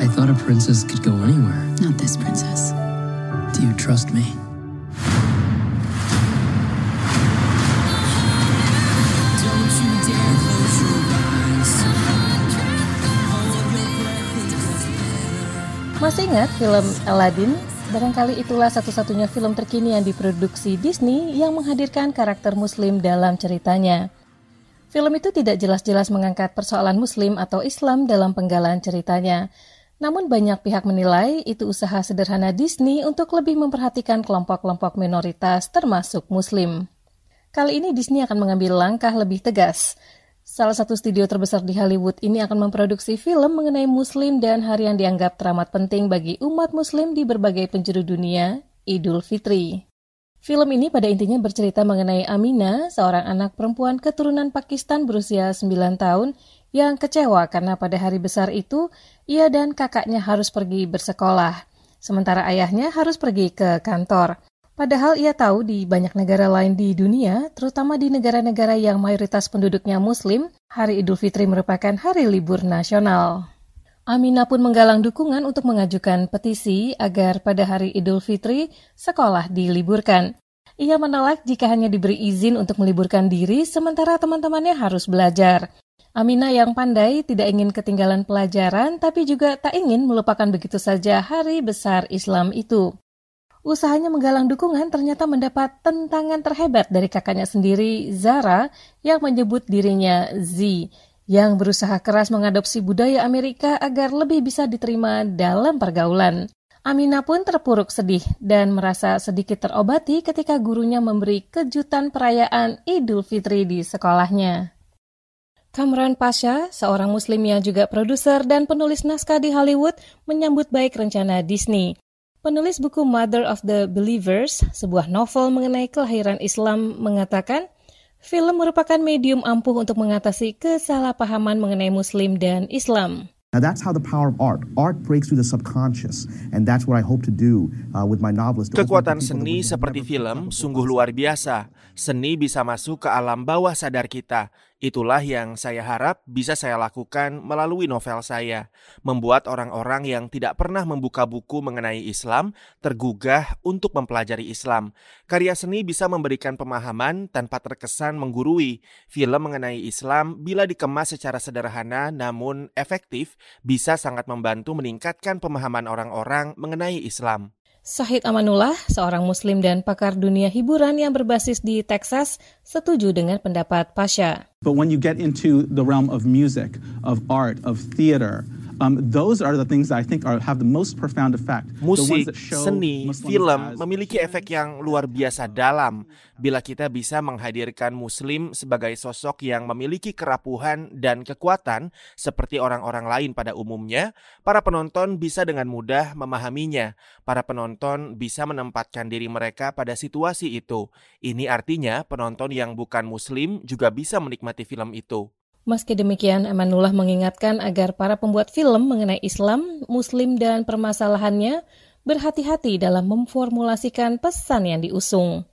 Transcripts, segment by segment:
I thought a princess could go anywhere. Not this princess. Do you trust me? Masih ingat film Aladdin? Barangkali itulah satu-satunya film terkini yang diproduksi Disney yang menghadirkan karakter muslim dalam ceritanya. Film itu tidak jelas-jelas mengangkat persoalan muslim atau Islam dalam penggalan ceritanya. Namun banyak pihak menilai itu usaha sederhana Disney untuk lebih memperhatikan kelompok-kelompok minoritas termasuk muslim. Kali ini Disney akan mengambil langkah lebih tegas. Salah satu studio terbesar di Hollywood ini akan memproduksi film mengenai Muslim dan hari yang dianggap teramat penting bagi umat Muslim di berbagai penjuru dunia, Idul Fitri. Film ini pada intinya bercerita mengenai Amina, seorang anak perempuan keturunan Pakistan berusia 9 tahun yang kecewa karena pada hari besar itu ia dan kakaknya harus pergi bersekolah, sementara ayahnya harus pergi ke kantor. Padahal ia tahu di banyak negara lain di dunia, terutama di negara-negara yang mayoritas penduduknya Muslim, Hari Idul Fitri merupakan hari libur nasional. Amina pun menggalang dukungan untuk mengajukan petisi agar pada hari Idul Fitri sekolah diliburkan. Ia menolak jika hanya diberi izin untuk meliburkan diri sementara teman-temannya harus belajar. Amina yang pandai tidak ingin ketinggalan pelajaran tapi juga tak ingin melupakan begitu saja hari besar Islam itu. Usahanya menggalang dukungan ternyata mendapat tentangan terhebat dari kakaknya sendiri, Zara, yang menyebut dirinya Z, yang berusaha keras mengadopsi budaya Amerika agar lebih bisa diterima dalam pergaulan. Amina pun terpuruk sedih dan merasa sedikit terobati ketika gurunya memberi kejutan perayaan Idul Fitri di sekolahnya. Kamran Pasha, seorang muslim yang juga produser dan penulis naskah di Hollywood, menyambut baik rencana Disney. Penulis buku Mother of the Believers, sebuah novel mengenai kelahiran Islam, mengatakan, film merupakan medium ampuh untuk mengatasi kesalahpahaman mengenai Muslim dan Islam. Now that's how the power of art. Art breaks through the subconscious, and that's what I hope to do uh, with my novels. Kekuatan seni seperti film sungguh luar biasa. Seni bisa masuk ke alam bawah sadar kita. Itulah yang saya harap bisa saya lakukan melalui novel saya, membuat orang-orang yang tidak pernah membuka buku mengenai Islam tergugah untuk mempelajari Islam. Karya seni bisa memberikan pemahaman tanpa terkesan menggurui. Film mengenai Islam bila dikemas secara sederhana namun efektif bisa sangat membantu meningkatkan pemahaman orang-orang mengenai Islam. Sahid Amanullah, seorang muslim dan pakar dunia hiburan yang berbasis di Texas, setuju dengan pendapat Pasha. But when you get into the realm of music, of art, of theater, those are the things that I think are, have the most profound effect. Musik, seni, film memiliki efek yang luar biasa dalam bila kita bisa menghadirkan Muslim sebagai sosok yang memiliki kerapuhan dan kekuatan seperti orang-orang lain pada umumnya. Para penonton bisa dengan mudah memahaminya. Para penonton bisa menempatkan diri mereka pada situasi itu. Ini artinya penonton yang bukan Muslim juga bisa menikmati film itu. Meski demikian, Emanullah mengingatkan agar para pembuat film mengenai Islam, Muslim, dan permasalahannya berhati-hati dalam memformulasikan pesan yang diusung.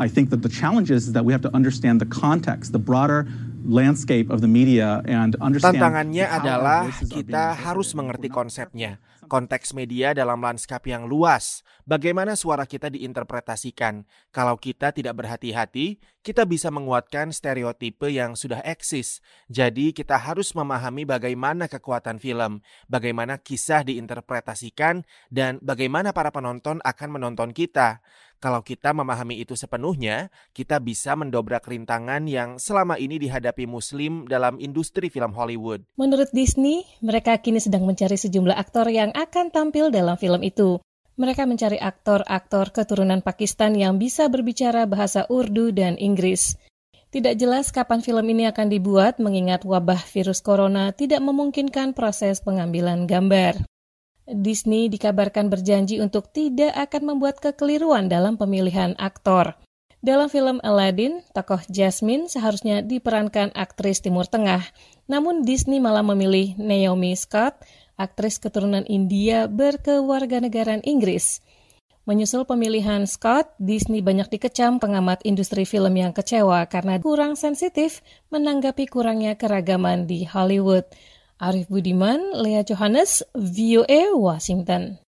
I think that the challenge is that we have to understand the context, the broader landscape of the media and understand Tantangannya adalah kita harus mengerti konsepnya, konteks media dalam lanskap yang luas, bagaimana suara kita diinterpretasikan. Kalau kita tidak berhati-hati, kita bisa menguatkan stereotipe yang sudah eksis. Jadi kita harus memahami bagaimana kekuatan film, bagaimana kisah diinterpretasikan, dan bagaimana para penonton akan menonton kita. Kalau kita memahami itu sepenuhnya, kita bisa mendobrak rintangan yang selama ini dihadapi Muslim dalam industri film Hollywood. Menurut Disney, mereka kini sedang mencari sejumlah aktor yang akan tampil dalam film itu. Mereka mencari aktor-aktor keturunan Pakistan yang bisa berbicara bahasa Urdu dan Inggris. Tidak jelas kapan film ini akan dibuat mengingat wabah virus corona tidak memungkinkan proses pengambilan gambar. Disney dikabarkan berjanji untuk tidak akan membuat kekeliruan dalam pemilihan aktor. Dalam film Aladdin, tokoh Jasmine seharusnya diperankan aktris Timur Tengah, namun Disney malah memilih Naomi Scott, aktris keturunan India berkewarganegaraan Inggris. Menyusul pemilihan Scott, Disney banyak dikecam pengamat industri film yang kecewa karena kurang sensitif menanggapi kurangnya keragaman di Hollywood. Arif Budiman, Lea Johannes, VOA Washington.